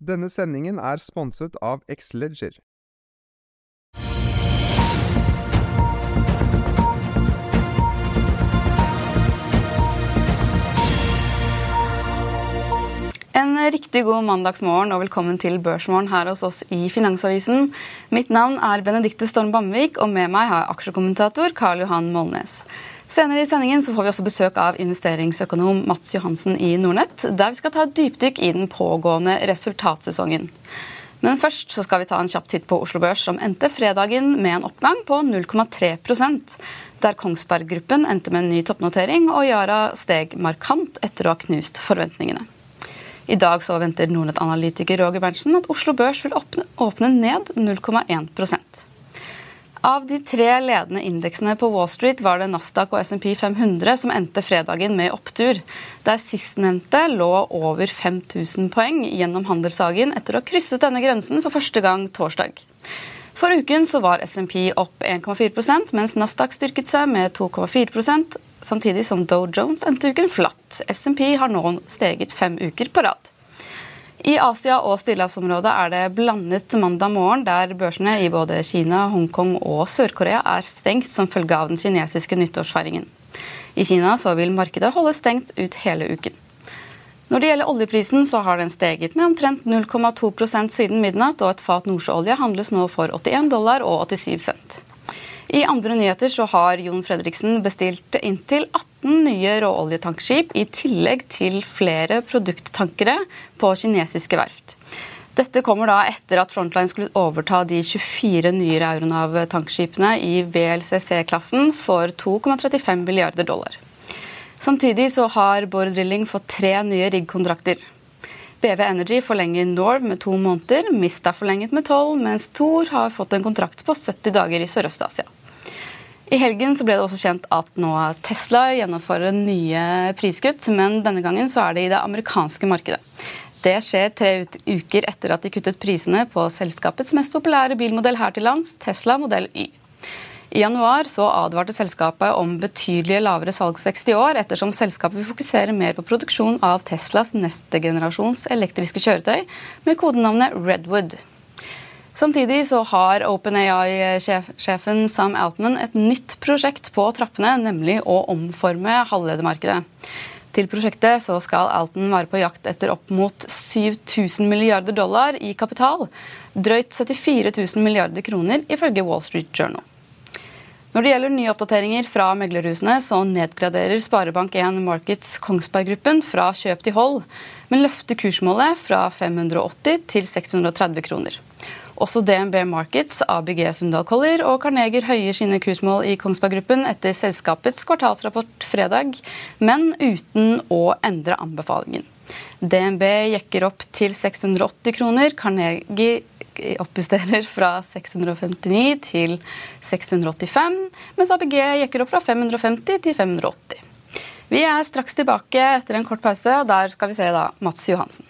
Denne sendingen er sponset av Xleger. En riktig god mandagsmorgen og velkommen til Børsmorgen her hos oss i Finansavisen. Mitt navn er Benedikte Storm Bamvik, og med meg har jeg aksjekommentator Karl Johan Molnes. Senere i sendingen så får vi også besøk av investeringsøkonom Mats Johansen i Nordnett, der vi skal ta et dypdykk i den pågående resultatsesongen. Men først så skal vi ta en kjapp titt på Oslo Børs, som endte fredagen med en oppgang på 0,3 der Kongsberg Gruppen endte med en ny toppnotering, og Yara steg markant etter å ha knust forventningene. I dag så venter Nordnett-analytiker Roger Berntsen at Oslo Børs vil åpne, åpne ned 0,1 Av de tre ledende indeksene på Wall Street var det Nasdaq og SMP 500 som endte fredagen med opptur, der sistnevnte lå over 5000 poeng gjennom handelshagen etter å ha krysset denne grensen for første gang torsdag. For uken så var SMP opp 1,4% mens Nasdaq styrket seg med 2,4% samtidig som Dow Jones endte uken flatt. SMP har nå steget fem uker på rad. I Asia og stillehavsområdet er det blandet mandag morgen, der børsene i både Kina, Hongkong og Sør-Korea er stengt som følge av den kinesiske nyttårsfeiringen. I Kina vil markedet holde stengt ut hele uken. Når det gjelder oljeprisen, så har den steget med omtrent 0,2% siden midnatt, og et fat nordsjøolje handles nå for 81 dollar og 87 cent. I andre nyheter så har Jon Fredriksen bestilt inntil 18 nye råoljetankskip, i tillegg til flere produkttankere på kinesiske verft. Dette kommer da etter at Frontline skulle overta de 24 nye Euronav-tankskipene i VLCC-klassen for 2,35 milliarder dollar. Samtidig så har Bård Drilling fått tre nye riggkontrakter. BV Energy forlenger Norv med to måneder, Mista forlenget med tolv, mens Thor har fått en kontrakt på 70 dager i Sørøst-Asia. I helgen ble det også kjent at nå Tesla gjennomfører nye priskutt, men denne gangen så er det i det amerikanske markedet. Det skjer tre uker etter at de kuttet prisene på selskapets mest populære bilmodell her til lands, Tesla modell Y. I januar så advarte selskapet om betydelig lavere salgsvekst i år, ettersom selskapet vil fokusere mer på produksjon av Teslas neste generasjons elektriske kjøretøy med kodenavnet Redwood. Samtidig så har OpenAI-sjefen Sam Altman et nytt prosjekt på trappene, nemlig å omforme halvledermarkedet. Til prosjektet så skal Alton være på jakt etter opp mot 7000 milliarder dollar i kapital. Drøyt 74 000 milliarder kroner, ifølge Wall Street Journal. Når det gjelder nye oppdateringer fra meglerhusene, så nedgraderer Sparebank1 Markets Kongsberg Gruppen fra kjøp til hold, men løfter kursmålet fra 580 til 630 kroner. Også DNB Markets, ABG Sundal Collier og Carneger høyer sine kursmål i Kongsberg Gruppen etter selskapets kvartalsrapport fredag, men uten å endre anbefalingen. DNB jekker opp til 680 kroner. Carnegie oppjusterer fra 659 til 685, mens ABG jekker opp fra 550 til 580. Vi er straks tilbake etter en kort pause, og der skal vi se da Mats Johansen.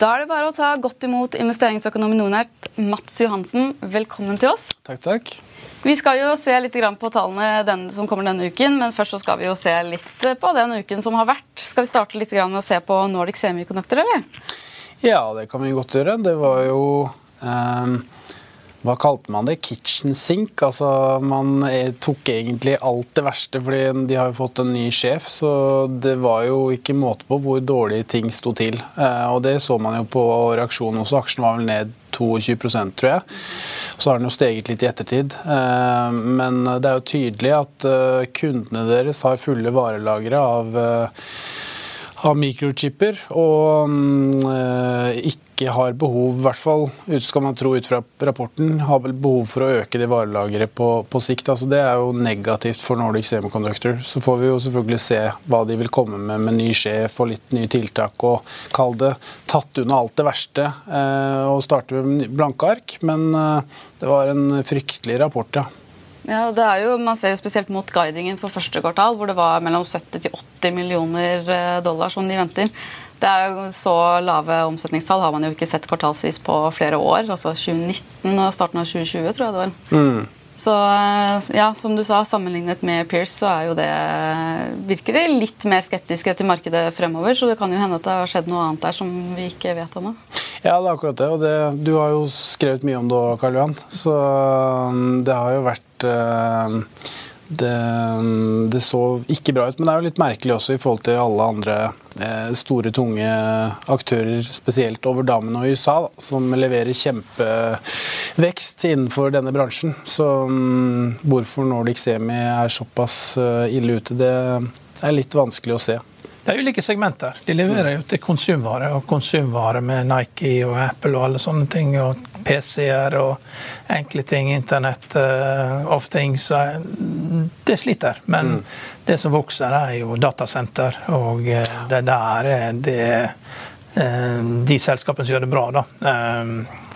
Da er det bare å ta godt imot investeringsøkonom i Nordnært, Mats Johansen. Velkommen til oss. Takk, takk. Vi skal jo se litt på tallene som kommer denne uken, men først så skal vi jo se litt på den uken som har vært. Skal vi starte litt med å se på Nordic Semiconductor, eller? Ja, det kan vi godt gjøre. Det var jo um hva kalte man det? Kitchen sink. Altså, man tok egentlig alt det verste, fordi de har jo fått en ny sjef. Så det var jo ikke måte på hvor dårlig ting sto til. Eh, og det så man jo på reaksjonen også. Aksjen var vel ned 22 tror jeg. Så har den jo steget litt i ettertid. Eh, men det er jo tydelig at eh, kundene deres har fulle varelagre av av mikrochipper, og um, ikke har behov, i hvert fall skal man tro ut fra rapporten, har vel behov for å øke det varelageret på, på, sikt. Altså, det er jo negativt for Nordic Semiconductor. Så får vi jo selvfølgelig se hva de vil komme med med ny sjef og litt nye tiltak, og kall det tatt unna alt det verste eh, og starte med blanke ark. Men eh, det var en fryktelig rapport, ja. Ja, det er jo, Man ser jo spesielt mot guidingen for første kvartal, hvor det var mellom 70 til 80 millioner eh, dollar som de venter. Det er jo Så lave omsetningstall har man jo ikke sett kvartalsvis på flere år. altså 2019 og starten av 2020, tror jeg det var. Mm. Så eh, ja, som du sa, sammenlignet med Pierce, så er jo det virker det litt mer skeptiske til markedet fremover. Så det kan jo hende at det har skjedd noe annet der som vi ikke vet ennå. Ja, det er akkurat det. Og det, du har jo skrevet mye om det òg, Karl Johan. Så um, det har jo vært uh, det, um, det, så ikke bra ut. Men det er jo litt merkelig også i forhold til alle andre eh, store, tunge aktører, spesielt over damene og USA, da, som leverer kjempevekst innenfor denne bransjen. Så um, hvorfor Nordic Semi er såpass uh, ille ute, det er litt vanskelig å se. Det er ulike segmenter. De leverer jo til konsumvare, og konsumvare med Nike og Apple og alle sånne ting. Og PC-er og enkle ting, internett uh, of things. Det sliter. Men mm. det som vokser, er jo datasenter, og uh, det der er det de selskapene som gjør det bra. da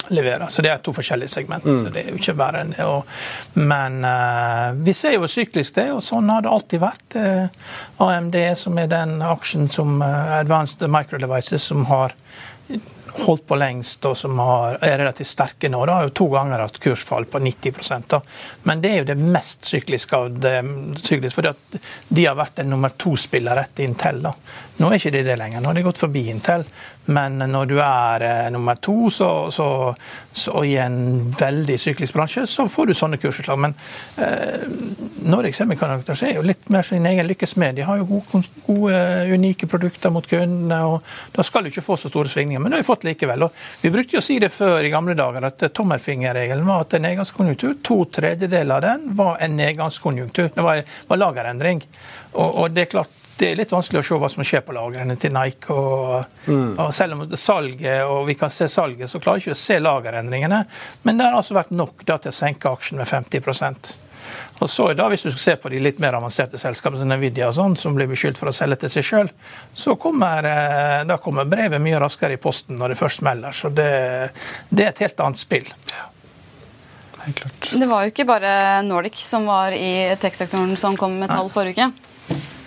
leverer. Så det er to forskjellige segment. Mm. det er jo ikke bare en, og, Men uh, vi ser jo syklisk det, og sånn har det alltid vært. Uh, AMD, som er den aksjen som uh, Advanced Micro Devices, som har holdt på lengst og som har, er relativt sterke nå. Det har jo to ganger hatt kursfall på 90 da. Men det er jo det mest sykliske av det sykliske, fordi de har vært en nummer to-spiller etter Intel. da. Nå er ikke de det lenger, nå har de gått forbi Intel. Men når du er eh, nummer to så, så, så, i en veldig syklisk bransje, så får du sånne kursutslag. Men eh, Nordic Semiconductors er jo litt mer sin egen lykkes med. De har jo gode, gode, unike produkter mot kundene, og da skal du ikke få så store svingninger. Men det har vi fått likevel. Og vi brukte jo å si det før i gamle dager, at tommelfingerregelen var at en nedgangskonjunktur, to tredjedeler av den var en nedgangskonjunktur. Det var, var lagerendring. Og, og det er klart det er litt vanskelig å se hva som skjer på lagrene til Nike. Og, mm. og selv om salget, og vi kan se salget, så klarer vi ikke å se lagerendringene. Men det har altså vært nok da, til å senke aksjen med 50% Og så da, Hvis du skal se på de litt mer avanserte selskapene som Nvidia og sånn, som blir beskyldt for å selge til seg sjøl, så kommer, eh, da kommer brevet mye raskere i posten når det først smeller. Så det, det er et helt annet spill. Ja. Det var jo ikke bare Nordic som var i tech-sektoren som kom med tall forrige uke.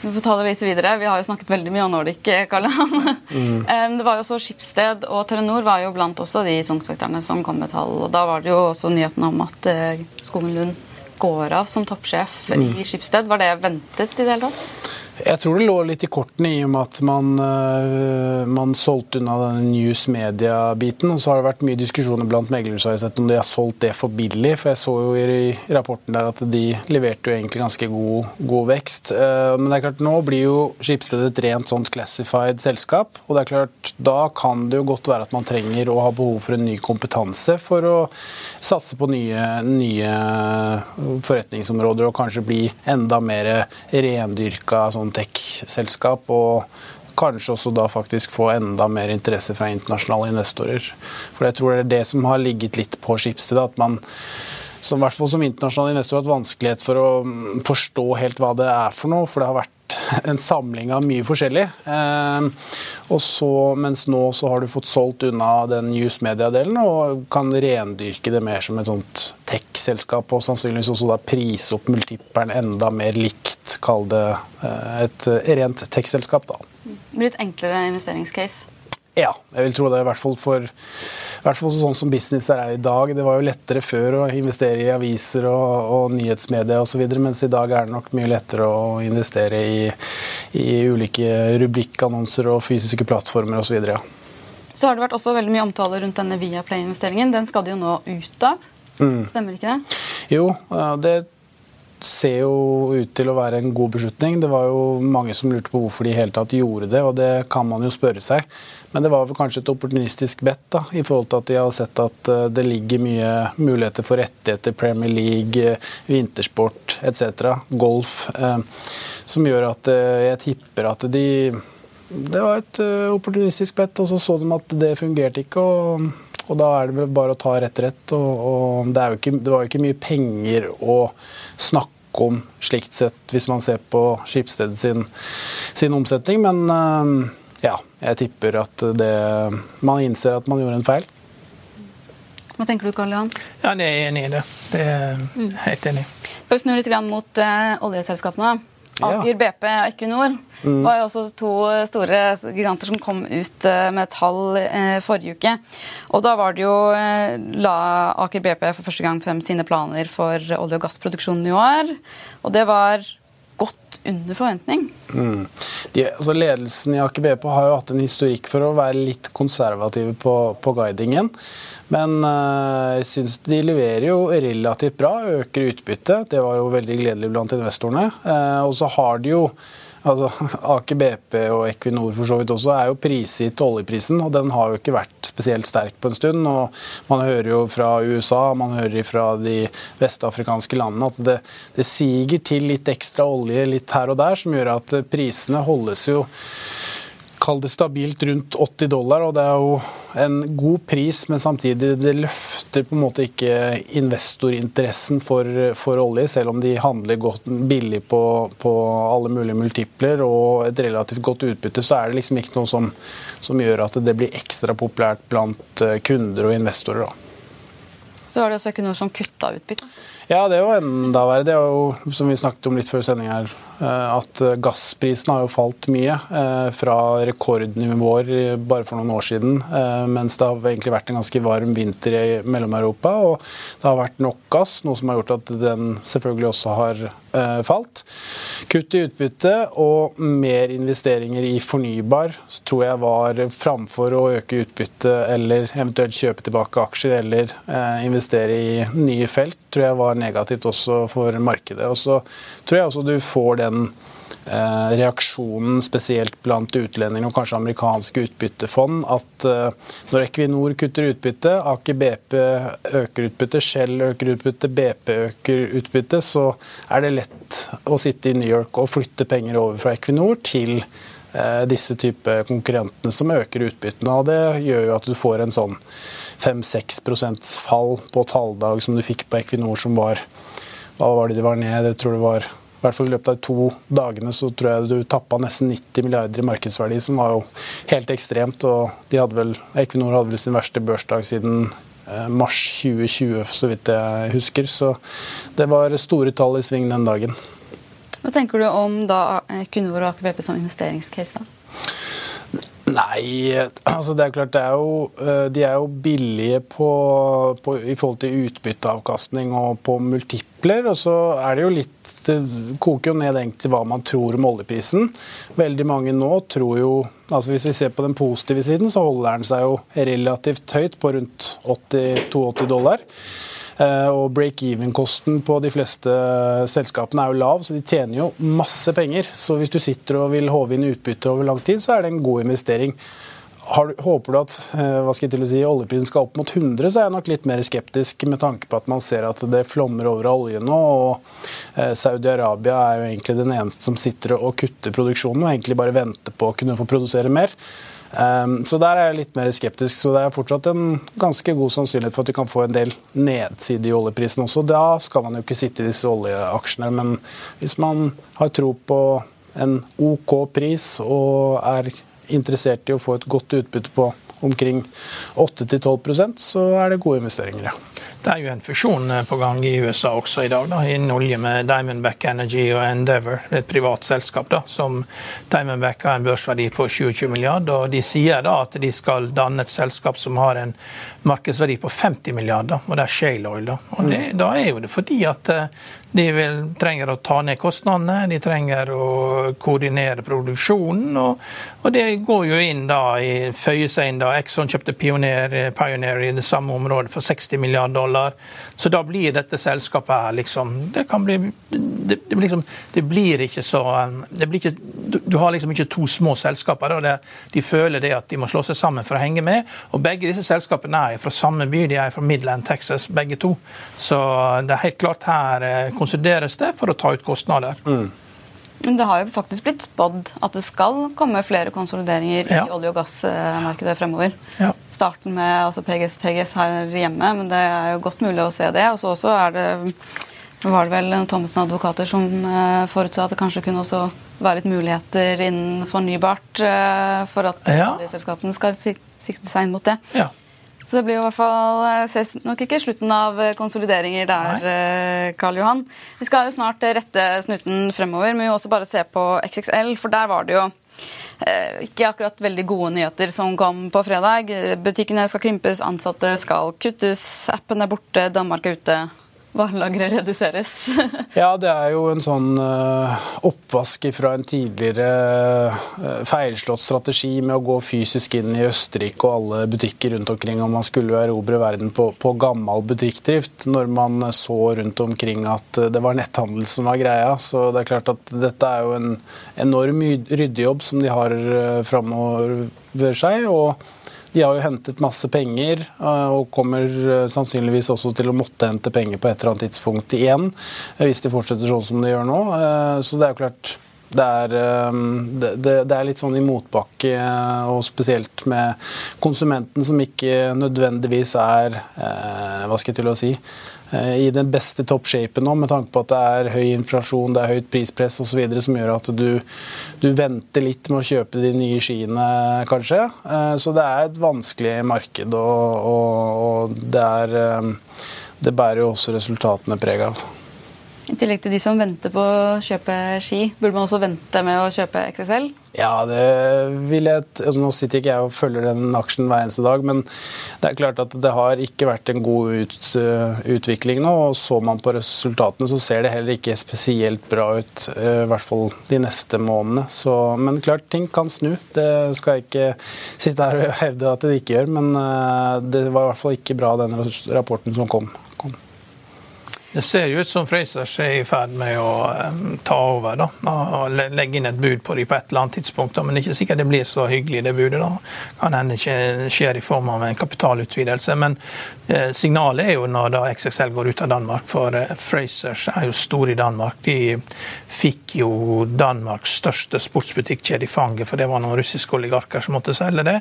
Vi får ta det litt videre. Vi har jo snakket veldig mye om Nordic. Karl mm. Det var jo også Skipsted og Telenor var jo blant også de tungtvekterne som kom med tall. og Da var det jo også nyheten om at eh, Skogen Lund går av som toppsjef mm. i Skipsted. Var det ventet i det hele tatt? Jeg tror det lå litt i kortene i og med at man, uh, man solgte unna denne news media-biten. Og så har det vært mye diskusjoner blant meglere har jeg sett om de har solgt det for billig. For jeg så jo i rapporten der at de leverte jo egentlig ganske god, god vekst. Uh, men det er klart, nå blir jo Skipsted et rent sånt classified selskap. Og det er klart, da kan det jo godt være at man trenger å ha behov for en ny kompetanse for å satse på nye, nye forretningsområder og kanskje bli enda mer rendyrka sånn sånn tech-selskap. og kanskje også da faktisk få enda mer interesse fra internasjonale investorer. For jeg tror det er det som har ligget litt på Schibsted, at man som, hvert fall som internasjonal investor har hatt vanskelighet for å forstå helt hva det er for noe. For det har vært en samling av mye forskjellig. Eh, og så, mens nå så har du fått solgt unna den News Media-delen og kan rendyrke det mer som et sånt tech-selskap, og sannsynligvis også da prise opp multipperen enda mer likt, kall det eh, et rent tech-selskap, da. Det blir et enklere investeringscase? Ja, jeg vil tro det. I hvert fall for i hvert fall sånn som business er i dag. Det var jo lettere før å investere i aviser og, og nyhetsmedia osv., mens i dag er det nok mye lettere å investere i, i ulike rubrikkannonser og fysiske plattformer osv. Ja. Så har det vært også veldig mye omtale rundt denne Viaplay-investeringen. Den skal de jo nå ut av. Mm. Stemmer ikke det? Jo, det ser jo ut til å være en god beslutning. Det var jo mange som lurte på hvorfor de i hele tatt gjorde det, og det kan man jo spørre seg. Men det var vel kanskje et opportunistisk bet da, i forhold til at de har sett at eh, det ligger mye muligheter for rettigheter, Premier League, eh, vintersport etc., golf, eh, som gjør at jeg tipper at de Det var et opportunistisk bet, og så så de at det fungerte ikke. og og da er det vel bare å ta rett rett. Og, og det, ikke, det, var jo ikke mye penger å snakke om slikt sett, hvis man ser på Skipsstedet sin, sin omsetning. Men uh, ja, jeg tipper at det, man innser at man gjorde en feil. Hva tenker du, Karl Johan? Ja, jeg er enig i det. Det er mm. helt enig. Skal vi snu litt mot oljeselskapene? oljeselskapene? Aker, BP og Equinor mm. var jo også to store giganter som kom ut eh, med tall eh, forrige uke. Og da var det jo eh, la Aker BP for første gang frem sine planer for olje- og gassproduksjonen i år. Og det var godt under forventning. Mm. De, altså ledelsen i Aker BP har jo hatt en historikk for å være litt konservative på, på guidingen. Men øh, jeg syns de leverer jo relativt bra, øker utbyttet. Det var jo veldig gledelig blant investorene. Eh, og så har de jo altså Aker BP og Equinor for så vidt også er jo prisgitt oljeprisen, og den har jo ikke vært spesielt sterk på en stund. og Man hører jo fra USA, man hører fra de vestafrikanske landene at det, det siger til litt ekstra olje litt her og der, som gjør at prisene holdes jo kall det stabilt rundt 80 dollar, og det er jo en god pris, men samtidig det løfter på en måte ikke investorinteressen for, for olje, selv om de handler godt, billig på, på, alle mulige multipler og et relativt godt utbytte, så er det liksom ikke noe som, som gjør at det blir ekstra populært blant eh, kunder og investorer. Da. Så var det også ikke noe som kutta utbytte? Ja, det er jo enda verre. Det er jo, som vi snakket om litt før sending her, at gassprisen har jo falt mye. Eh, fra rekordnivåer bare for noen år siden, eh, mens det har egentlig vært en ganske varm vinter i Mellom-Europa. Og det har vært nok gass, noe som har gjort at den selvfølgelig også har falt. Kutt i utbytte og mer investeringer i fornybar tror jeg var framfor å øke utbytte eller eventuelt kjøpe tilbake aksjer eller investere i nye felt, tror jeg var negativt også for markedet. Og så tror jeg også du får den eh, reaksjonen spesielt blant utlendinger og kanskje amerikanske utbyttefond at eh, når Equinor kutter utbytte, Aker BP øker utbytte, Shell øker utbytte, BP øker utbytte, så er det lett å sitte i New York og flytte penger over fra Equinor til eh, disse type konkurrentene som øker utbyttene. og Det gjør jo at du får en sånn 5-6% fall på talldag som du fikk på Equinor, som var Hva var det de var ned? Jeg tror det var hvert fall i løpet av to dagene så tror jeg du tappa nesten 90 milliarder i markedsverdi, som var jo helt ekstremt. og de hadde vel, Equinor hadde vel sin verste børsdag siden eh, mars 2020, så vidt jeg husker. Så det var store tall i sving den dagen. Hva tenker du om da Equinor og Aker som investeringscase? da? Nei, altså det er klart det er jo, eh, de er jo billige på, på, i forhold til utbytteavkastning og på multipler. Og så er det jo litt Det koker jo ned egentlig hva man tror om oljeprisen. Veldig mange nå tror jo altså Hvis vi ser på den positive siden, så holder den seg jo relativt høyt på rundt 80-82 dollar. Eh, og break-even-kosten på de fleste selskapene er jo lav, så de tjener jo masse penger. Så hvis du sitter og vil håve inn utbytte over lang tid, så er det en god investering. Har, håper du at eh, hva skal jeg til å si, oljeprisen skal opp mot 100, så er jeg nok litt mer skeptisk med tanke på at man ser at det flommer over av olje nå. og eh, Saudi-Arabia er jo egentlig den eneste som sitter og kutter produksjonen og egentlig bare venter på å kunne få produsere mer. Um, så der er jeg litt mer skeptisk. Så det er fortsatt en ganske god sannsynlighet for at vi kan få en del nedside i oljeprisen også. Da skal man jo ikke sitte i disse oljeaksjene. Men hvis man har tro på en OK pris og er interessert i å få et godt utbytte på omkring 8-12% så er det gode investeringer, ja. Det er jo en fusjon eh, på gang i USA også i dag, da, innen olje med Diamondback Energy og Endeavour, et privat selskap. da, som Diamondback har en børsverdi på 27 milliarder, og De sier da at de skal danne et selskap som har en markedsverdi på 50 milliarder, og det er Shale Oil. Da og det, da er jo det fordi at eh, de vil, trenger å ta ned kostnadene, de trenger å koordinere produksjonen. Og, og det går jo inn da, i, føyer seg inn da Exxon kjøpte Pioneer, Pioneer, i det samme området for 60 milliarder dollar. Så da blir dette selskapet her liksom Det kan bli det, det, liksom, det blir ikke så det blir ikke, du, du, har liksom ikke to små selskaper. Da, de føler det at de må slå seg sammen for å henge med. Og begge disse selskapene er fra samme by, de er fra Midland, Texas, begge to. Så det er helt klart her eh, konsolideres det for å ta ut kostnader. Mm. Det har jo faktisk blitt spådd at det skal komme flere konsolideringer ja. i olje- og gassmarkedet fremover. Ja. Starten med altså PGS TGS her hjemme, men det er jo godt mulig å se det. Og så også er det var det vel Thommessen-advokater som eh, forutså at det kanskje kunne også være litt muligheter innen fornybart eh, for at ja. selskapene skal sikte seg inn mot det. Ja. Så det blir jo i hvert fall eh, ses nok ikke slutten av eh, konsolideringer der, Nei. Eh, Karl Johan. Vi skal jo snart rette snuten fremover, men vi må også bare se på XXL, for der var det jo ikke akkurat veldig gode nyheter som kom på fredag. Butikkene skal krympes, ansatte skal kuttes, appen er borte, Danmark er ute varelageret reduseres? ja, det er jo en sånn uh, oppvask fra en tidligere uh, feilslått strategi med å gå fysisk inn i Østerrike og alle butikker rundt omkring, om man skulle erobre verden på, på gammel butikkdrift, når man så rundt omkring at det var netthandel som var greia. Så det er klart at dette er jo en enorm ryddejobb som de har framover seg. og de har jo hentet masse penger eh, og kommer eh, sannsynligvis også til å måtte hente penger på et eller annet tidspunkt igjen, eh, hvis de fortsetter sånn som de gjør nå. Så det er jo klart det er, det, det er, litt sånn i motbakke, og spesielt med konsumenten som ikke nødvendigvis er Hva skal jeg til å si Eh, i den beste toppshapen nå, med tanke på at det er høy inflasjon, det er høyt prispress osv. som gjør at du, du, venter litt med å kjøpe de nye skiene, kanskje. Eh, så det er et vanskelig marked, og, og, og det, er, eh, det bærer jo også resultatene preg av. I tillegg til de som venter på å kjøpe ski, burde man også vente med å kjøpe XSL? Ja, det vil jeg altså Nå sitter ikke jeg og følger den aksjen hver eneste dag, men det er klart at det har ikke vært en god ut, uh, utvikling nå. og Så man på resultatene, så ser det heller ikke spesielt bra ut, uh, i hvert fall de neste månedene. Så, men klart, ting kan snu. Det skal jeg ikke sitte her og hevde at det ikke gjør, men uh, det var i hvert fall ikke bra, den rapporten som kom. Det ser jo ut som Frasers er i ferd med å ta over da, og legge inn et bud på dem på et eller annet tidspunkt. Da. Men det er ikke sikkert det blir så hyggelig, det budet. da. Kan hende ikke skjer i form av en kapitalutvidelse. Men eh, signalet er jo når da XXL går ut av Danmark, for eh, Frasers er jo store i Danmark. De fikk jo Danmarks største sportsbutikkjede i fanget, for det var noen russiske oligarker som måtte selge det.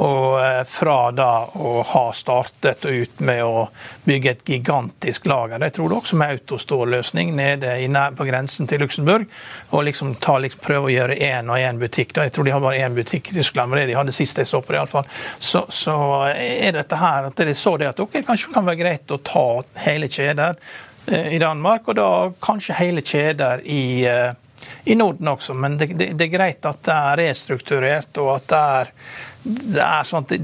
Og eh, fra da å ha startet ut med å bygge et gigantisk lager, det tror det også med autostore-løsning nede på grensen til Luxembourg. Og liksom, ta, liksom prøve å gjøre én og én butikk. Da. Jeg tror de har bare én butikk i Tyskland, var det de hadde sist jeg så på det. I alle fall. Så, så er dette her at de så det at ok, kanskje det kan være greit å ta hele kjeder eh, i Danmark, og da kanskje hele kjeder i eh, i Norden også, men det, det, det, er greit at det er restrukturert, og at det er det er sånn at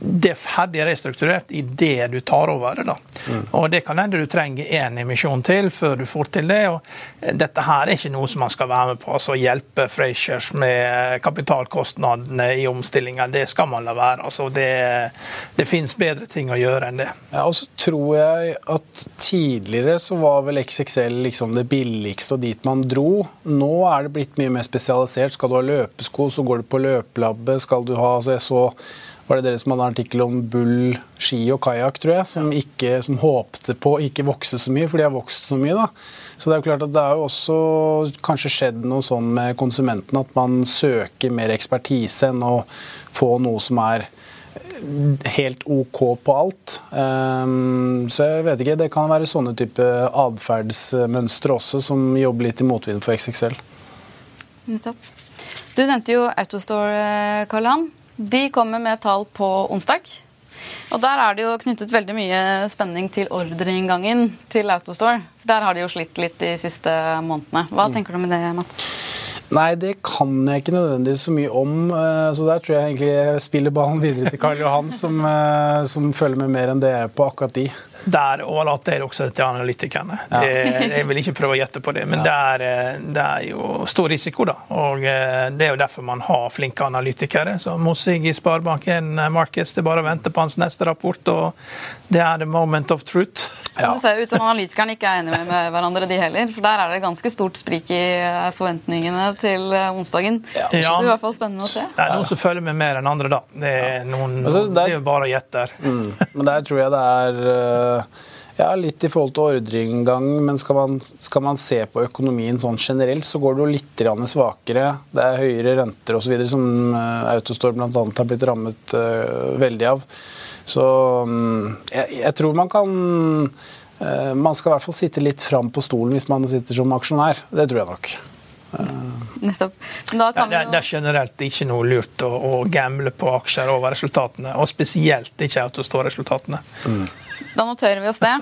det er ferdig restrukturert i det du tar over det. da. Mm. Og Det kan hende du trenger én emisjon til før du får til det. og Dette her er ikke noe som man skal være med på. altså Hjelpe Frasers med kapitalkostnadene i omstillinga. Det skal man la være. altså Det, det fins bedre ting å gjøre enn det. Ja, og så tror jeg at Tidligere så var vel XXL liksom det billigste og dit man dro. Nå er det blitt mye mer spesialisert. Skal du ha løpesko, så går du på løpelabbet. Skal du ha altså jeg så var det dere som hadde en artikkel om bull, ski og kajakk, tror jeg, som, ikke, som håpte på å ikke vokse så mye, for de har vokst så mye. da. Så det er jo klart at det er jo også kanskje skjedd noe sånn med konsumenten at man søker mer ekspertise enn å få noe som er helt OK på alt. Um, så jeg vet ikke, det kan være sånne type atferdsmønstre også som jobber litt i motvind for XXL. Nettopp. Du nevnte jo Autostore, eh, Karl Johan. De kommer med tall på onsdag. Og Der er det jo knyttet veldig mye spenning til ordreinngangen til Autostore. Der har de jo slitt litt de siste månedene. Hva mm. tenker du med det, Mats? Nei, det kan jeg ikke nødvendigvis så mye om. Eh, så der tror jeg egentlig jeg spiller ballen videre til Karl Johan, som, eh, som følger med mer enn det jeg er på akkurat de. Der overlater jeg det også til analytikerne. Ja. Det, jeg vil ikke prøve å gjette på det, men ja. det, er, eh, det, er, jo stor risiko, da. Og eh, det er jo derfor man har flinke analytikere. Så Mossig i Sparebank1 eh, Markets, det er bare å vente på hans neste rapport, og det er the moment of truth. Ja. Det ser ut som analytikerne ikke er enige med hverandre, de heller. For der er det ganske stort sprik i forventningene til onsdagen. Ja. Så det er i hvert fall spennende å se. Det er noen som følger med mer enn andre, da. Det er, noen, altså, der, det er jo bare å gjette. Mm. Men der tror jeg det er ja, litt i forhold til ordreinngang, men skal man, skal man, se på økonomien sånn generelt, så går det jo litt svakere. Det er høyere renter osv. som uh, Autostore bl.a. har blitt rammet uh, veldig av. Så um, jeg, jeg, tror man kan uh, Man skal i hvert fall sitte litt fram på stolen hvis man sitter som aksjonær. Det tror jeg nok. Nettopp. Ja, det, det, er generelt ikke noe lurt å, å gamble på aksjer over resultatene, og spesielt ikke Autostore-resultatene. Mm. Da noterer vi oss det.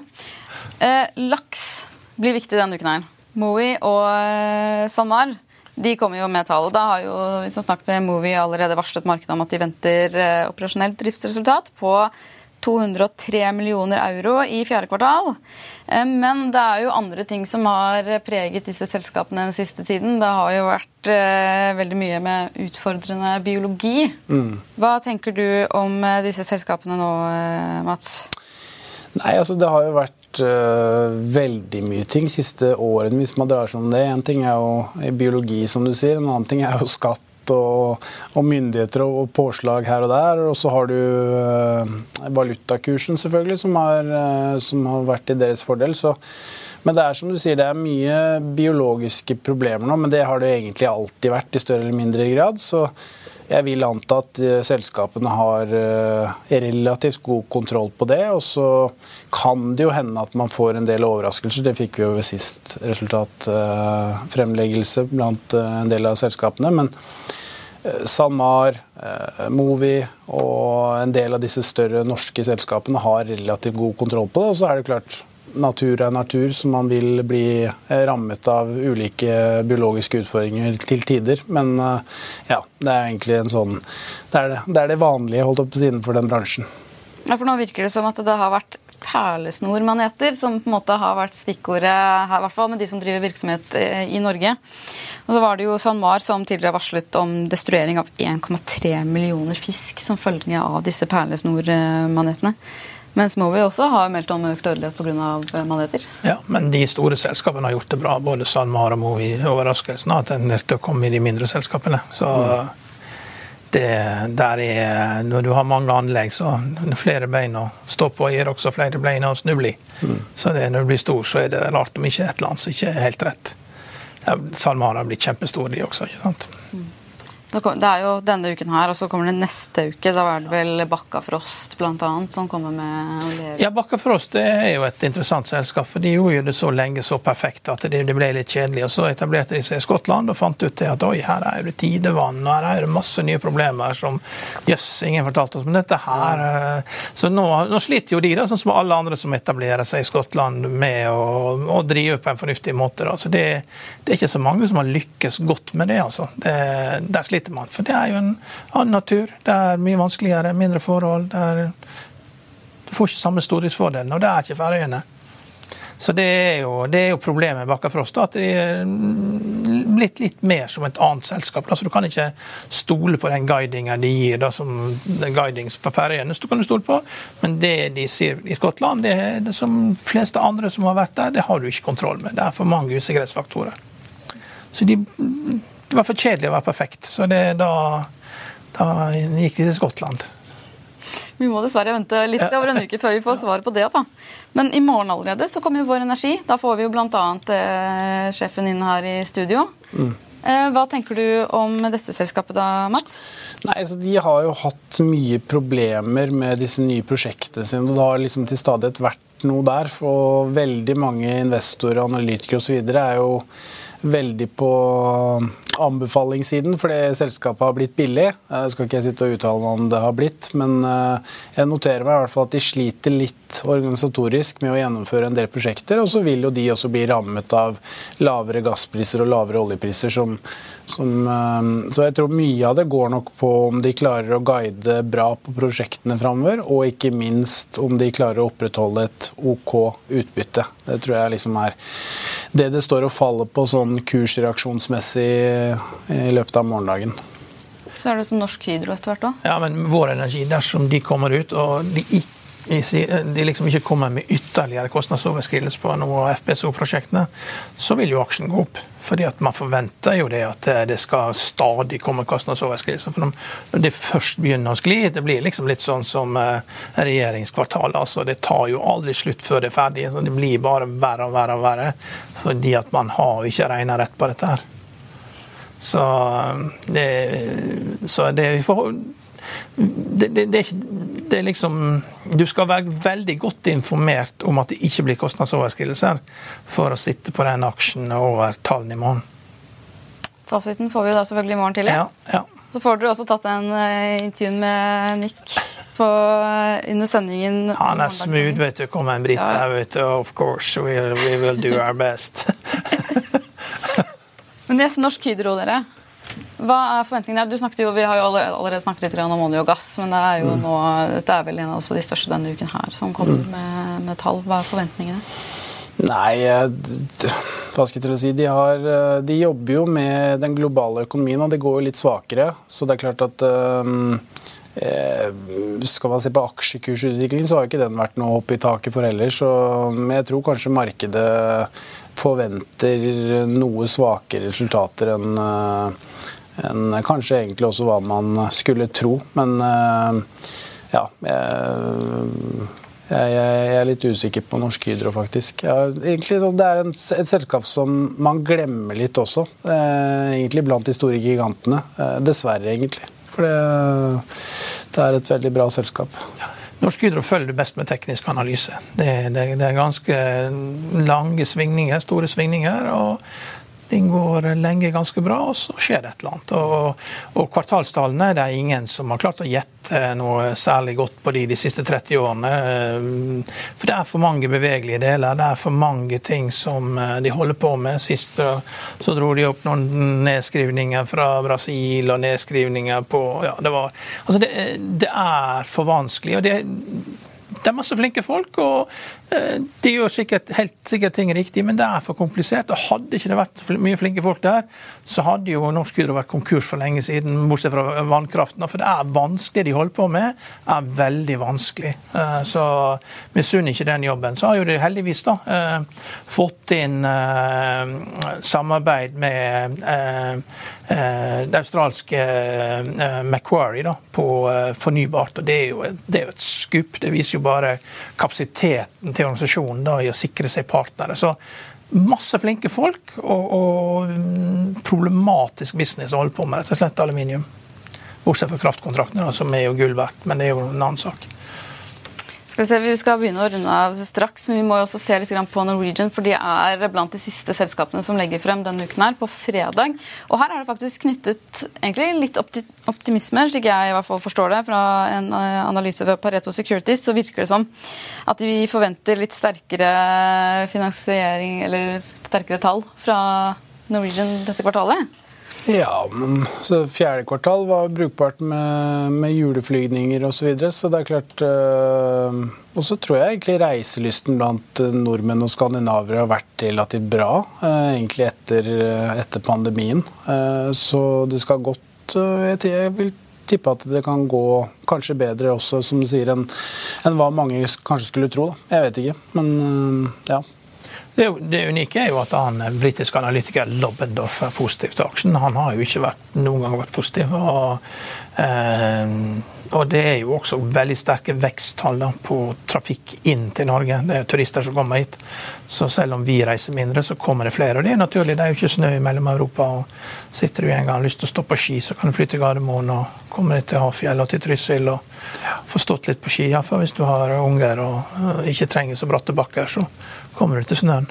Eh, laks blir viktig denne uken her. Mowi og eh, SalMar de kommer jo med tall. og Da har jo som snakket Mowi allerede varslet markedet om at de venter eh, operasjonelt driftsresultat på 203 millioner euro i fjerde kvartal. Men det er jo andre ting som har preget disse selskapene den siste tiden. Det har jo vært veldig mye med utfordrende biologi. Mm. Hva tenker du om disse selskapene nå, Mats? Nei, altså Det har jo vært uh, veldig mye ting siste årene, hvis man drar seg om det. En ting er jo biologi, som du sier. En annen ting er jo skatt og, og myndigheter og, og, påslag her og der. Og så har du uh, valutakursen, selvfølgelig, som har, uh, som har, vært i deres fordel. Så, men det er som du sier, det er mye biologiske problemer nå, men det har det egentlig alltid vært i større eller mindre grad. så jeg vil anta at uh, selskapene har uh, relativt god kontroll på det. Og så kan det jo hende at man får en del overraskelser. Det fikk vi jo ved sist resultatfremleggelse uh, blant en del av selskapene. Men SalMar, Movi og en del av disse større norske selskapene har relativt god kontroll på det. Og så er det klart natur er natur, så man vil bli rammet av ulike biologiske utfordringer til tider. Men eh, ja, det er egentlig en sånn Det er det, det, er det vanlige holdt opp for den bransjen. Ja, for Nå virker det som at det har vært perlesnormaneter som på en måte har vært stikkordet her, i hvert fall med de som driver virksomhet eh, i Norge. Og så var det jo SalMar som tidligere varslet om destruering av 1,3 millioner fisk som følge av disse perlesnormanetene. Mens Movi også har meldt om økt dødelighet pga. Eh, maneter. Ja, men de store selskapene har gjort det bra. Både SalMar og Movi. Overraskelsen har tendert til å komme i de mindre selskapene. Så mm. det, der er, når du har mange anlegg, så flere bein å stå på gir også flere bein å snuble i. Mm. Så det, når du blir stor, så er det rart om ikke et eller annet som ikke er helt rett. SalMar har blitt kjempestor, de også. ikke sant? Mm. Det er jo denne uken her, og så kommer det neste uke. Da er det vel Bakkafrost annet, som kommer med olje? Ja, Bakkafrost er jo et interessant selskap. for De gjorde det så lenge så perfekt at det, ble litt kjedelig. og Så etablerte de seg i Skottland og fant ut at oi, her er det tidevann og her er det masse nye problemer som jøss, ingen fortalte oss om dette her. Eh, så nå, nå, sliter jo de, da, sånn som alle andre som etablerer seg i Skottland, med å, å drive på en fornuftig måte. Da. Så det, det, er ikke så mange som har lykkes godt med det. altså. Det, der sliter sliter man. For det er jo en annen natur. Det er mye vanskeligere, mindre forhold. Er, du får ikke samme stordriftsfordelen, og det er ikke Færøyene. Så det er jo, det er jo problemet med Bakkafrost, at de er blitt litt mer som et annet selskap. Altså, du kan ikke stole på den guidinga de gir, da, som guiding for Færøyene kan du stole på, men det de sier i Skottland, det, det som fleste andre som har vært der, det har du ikke kontroll med. Det er for mange usikkerhetsfaktorer. Så de det var for kjedelig å være perfekt. Så det, da, da gikk de til Skottland. Vi må dessverre vente litt over en uke før vi får svar på det. da. Men i morgen allerede så kommer jo Vår Energi. Da får vi jo bl.a. Eh, sjefen inn her i studio. Mm. Eh, hva tenker du om dette selskapet da, Mats? Nei, altså De har jo hatt mye problemer med disse nye prosjektene sine. og Det har liksom til stadighet vært noe der. For veldig mange investorer, analytikere osv. er jo veldig på anbefalingssiden, fordi selskapet har blitt billig. Jeg skal ikke sitte og uttale meg om det har blitt, men eh, jeg noterer meg i hvert fall at de sliter litt organisatorisk med å gjennomføre en del prosjekter. Og så vil jo de også bli rammet av lavere gasspriser og lavere oljepriser. Som, som, eh, så jeg tror mye av det går nok på om de klarer å guide bra på prosjektene framover, og ikke minst om de klarer å opprettholde et OK utbytte. Det tror jeg liksom er det det står og faller på sånn kursreaksjonsmessig i løpet av morgendagen. Så er det sånn Norsk Hydro etter hvert òg? Ja, men Vår Energi, dersom de kommer ut og de ikke de liksom ikke kommer med ytterligere kostnadsoverskridelse på noen av FPSO-prosjektene, så vil jo aksjen gå opp. Fordi at man forventer jo det at det skal stadig komme kostnadsoverskridelser. For når det først begynner å skli, det blir liksom litt sånn som eh, regjeringskvartalet. altså Det tar jo aldri slutt før det er ferdig. Det blir bare verre og verre og verre. Fordi at man har ikke regna rett på dette her. Så det, så det, det, det, det, det er liksom Du skal være veldig godt informert om at det ikke blir kostnadsoverskridelser for å sitte på den aksjen over tallene i morgen. Fasiten får vi da selvfølgelig i morgen tidlig. Ja, ja. Så får dere også tatt en uh, intervju med Nick på, uh, under sendingen. Han er smooth, vet du. Kommer en brite ja. vet du. Of course, we, we will do our best. Men yes, Norsk Hydro, dere. Hva er forventningene? Du snakket jo, Vi har jo allerede snakket litt om olje og gass, men det er jo mm. nå, dette er vel en av de største denne uken her som kommer mm. med, med, tall. Hva er forventningene? Nei, eh, hva skal jeg til å si. De, har, eh, de, jobber jo med den globale økonomien, og det går jo litt svakere. Så det er klart at um, skal man se på aksjekursutviklingen, så har ikke den vært noe opp i taket for heller. Så, men jeg tror kanskje markedet forventer noe svakere resultater enn en kanskje egentlig også hva man skulle tro. Men eh, ja jeg, jeg, er litt usikker på Norsk Hydro, faktisk. Ja, egentlig, det er en, et selskap som man glemmer litt også. Eh, egentlig blant de store gigantene. dessverre, egentlig. For det, det, er et veldig bra selskap. Ja. Norsk Hydro følger best med teknisk analyse. Det, det, det, er ganske lange svingninger, store svingninger. og ting går lenge ganske bra, og så skjer det et eller annet. Og, og kvartalstallene det er ingen som har klart å gjette noe særlig godt på de de siste 30 årene. For det er for mange bevegelige deler, det er for mange ting som eh, de holder på med. Sist så dro de opp noen nedskrivninger fra Brasil og nedskrivninger på ja, det, var, altså det, det er for vanskelig. og det det er masse flinke folk, og eh, de gjør sikkert, helt sikkert ting riktig, men det er for komplisert. og Hadde ikke det vært mye flinke folk der, så hadde jo Norsk Hydro vært konkurs for lenge siden, bortsett fra vannkraften. For det er vanskelig de holder på med, er veldig vanskelig. Eh, så misunner ikke den jobben. Så har jo de heldigvis da eh, fått inn samarbeid med det australske Macquarie da, på fornybart. og Det er jo, det er et skup. Det viser jo bare kapasiteten til organisasjonen da, i å sikre seg partnere. Så masse flinke folk og, og mm, problematisk business å holde på med, rett og slett aluminium. Bortsett fra kraftkontraktene, som er jo gull verdt, men det er jo en annen sak. Vi, skal begynne å runde av straks, men vi må jo også se litt på Norwegian. For de er blant de siste selskapene som legger frem denne uken her, på fredag. Og her er det faktisk knyttet litt optimisme, slik jeg i hvert fall forstår det, fra en eh, analyse ved Pareto Securities, så virker det som at vi forventer litt sterkere finansiering, eller sterkere tall fra Norwegian dette kvartalet. Ja, men fjerde kvartal var brukbart med, med juleflygninger osv. Så, videre, så det er klart øh, Og så tror jeg egentlig reiselysten blant nordmenn og skandinavere har vært relativt bra. Øh, egentlig etter, etter pandemien. Øh, så det skal godt Jeg vil tippe at det kan gå kanskje bedre også, som du sier, enn en hva mange kanskje skulle tro. Da. Jeg vet ikke, men ja. Det, det, unike er jo at han eh, britiske analytiker Lobbendorf er positiv til aksjen. Han har jo ikke vært, noen gang vært positiv. Og, eh, og det er jo også veldig sterke veksttall på trafikk inn til Norge. Det er turister som kommer hit. Så selv om vi reiser mindre, så kommer det flere. Og det er naturlig, det er jo ikke snø i Mellom-Europa. og Sitter du en gang og har lyst til å stå på ski, så kan du flytte til Gardermoen og komme til Hafjell og til Trysil og få stått litt på ski. Iallfall hvis du har unger og eh, ikke trenger så bratte bakker. så kommer du til snøen.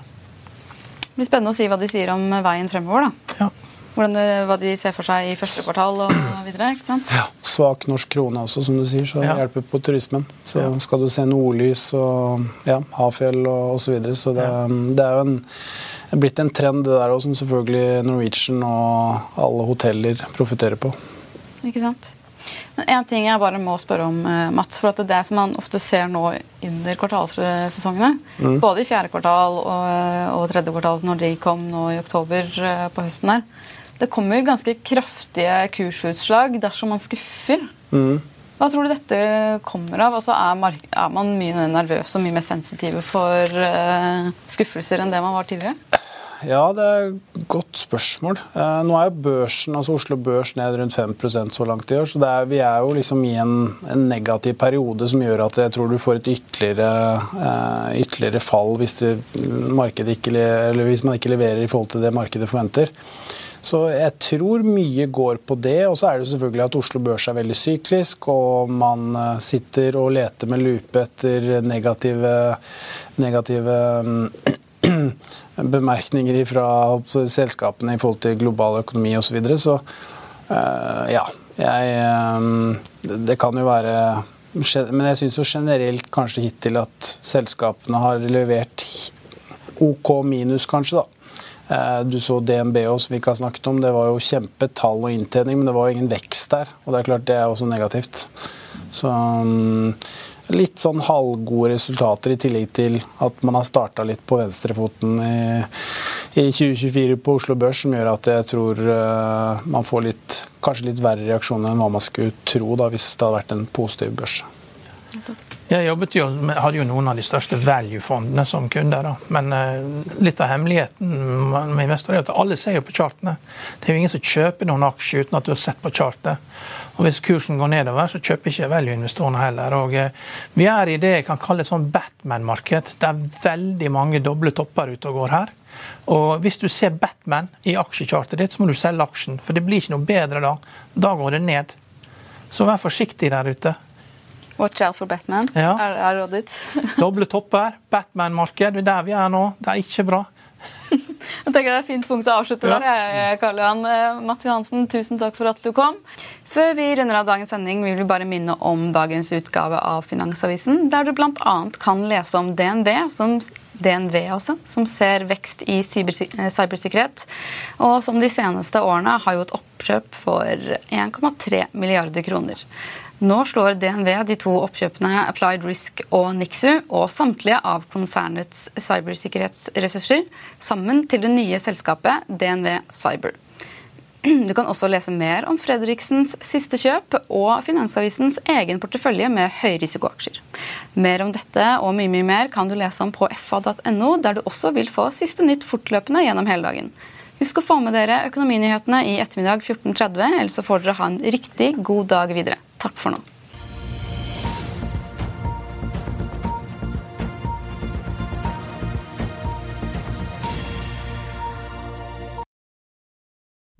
Det blir spennende å si hva de sier om veien fremover. da. Ja. Det, hva de ser for seg i første kvartal og videre. ikke sant? Ja, Svak norsk krone også, som du sier, så det ja. hjelper på turismen. Så ja. skal du se nordlys og ja, Hafjell og osv. Så, videre, så det, det, er jo en, blitt en trend det der også, som selvfølgelig Norwegian og alle hoteller profitterer på. Ikke sant? En ting jeg bare må spørre om, eh, Mats. for at Det som man ofte ser nå under kvartalssesongene, mm. både i fjerde kvartal og, og, tredje kvartal når de kom nå i oktober eh, på høsten her, det kommer ganske kraftige kursutslag dersom man skuffer. Mm. Hva tror du dette kommer av? Altså er, er, man mye nervøs og mye mer sensitive for uh, skuffelser enn det man var tidligere? Ja, det er et godt spørsmål. Eh, nå er jo børsen, altså Oslo Børs ned rundt 5% så langt i år. Så er, vi er jo liksom i en, en, negativ periode som gjør at jeg tror du får et ytterligere, eh, ytterligere fall hvis, det, ikke, hvis, man ikke leverer i forhold til det markedet forventer. Så jeg tror mye går på det. Og så er det selvfølgelig at Oslo Børs er veldig syklisk, og man eh, sitter og leter med lupe etter negative, negative bemerkninger fra selskapene i forhold til global økonomi osv. Så, videre. så uh, ja. Jeg, um, det kan jo være Men jeg syns jo generelt kanskje hittil at selskapene har levert OK minus, kanskje, da. Uh, du så DNB også, som vi ikke har snakket om. Det var jo kjempetall og inntjening, men det var jo ingen vekst der. Og det er klart det er også negativt. Så um, litt sånn halvgode resultater, i tillegg til at man har starta litt på venstrefoten i, i 2024 på Oslo Børs, som gjør at jeg tror uh, man får litt, kanskje litt verre reaksjoner enn hva man skulle tro da, hvis det hadde vært en positiv børs. Jeg jobbet jo, hadde jo noen av de største value-fondene som kunder. Da. Men uh, litt av hemmeligheten med investorer er at alle ser jo på chartene. Det er jo ingen som kjøper noen aksjer uten at du har sett på chartet. Og Hvis kursen går nedover, så kjøper ikke value-investorene heller. Og uh, Vi er i det jeg kan kalle et sånn Batman-marked. Det er veldig mange doble topper ute og går her. Og Hvis du ser Batman i aksjechartet ditt, så må du selge aksjen. For det blir ikke noe bedre da. Da går det ned. Så vær forsiktig der ute. Watch out for Batman, ja. er, er rådet. Doble topper, Batman-marked, Det er der vi er nå. Det er ikke bra. Jeg tenker Det er et fint punkt å avslutte ja. der. Karl Johan. Eh, Mats Johansen, tusen takk for at du kom. Før vi runder av dagens sending, vil vi bare minne om dagens utgave av Finansavisen, der du bl.a. kan lese om DNB, som DNV altså, som ser vekst i eh, cybersikkerhet, og som de seneste årene har gjort oppkjøp for 1,3 milliarder kroner. Nå slår DNV de to oppkjøpene Applied Risk og Nixu og samtlige av konsernets cybersikkerhetsressurser sammen til det nye selskapet DNV Cyber. Du kan også lese mer om Fredriksens siste kjøp og Finansavisens egen portefølje med høyrisikoaksjer. Mer om dette og mye mye mer kan du lese om på fa.no, der du også vil få siste nytt fortløpende gjennom hele dagen. Husk å få med dere økonominyhetene i ettermiddag 14.30, ellers så får dere ha en riktig god dag videre. Takk for nå.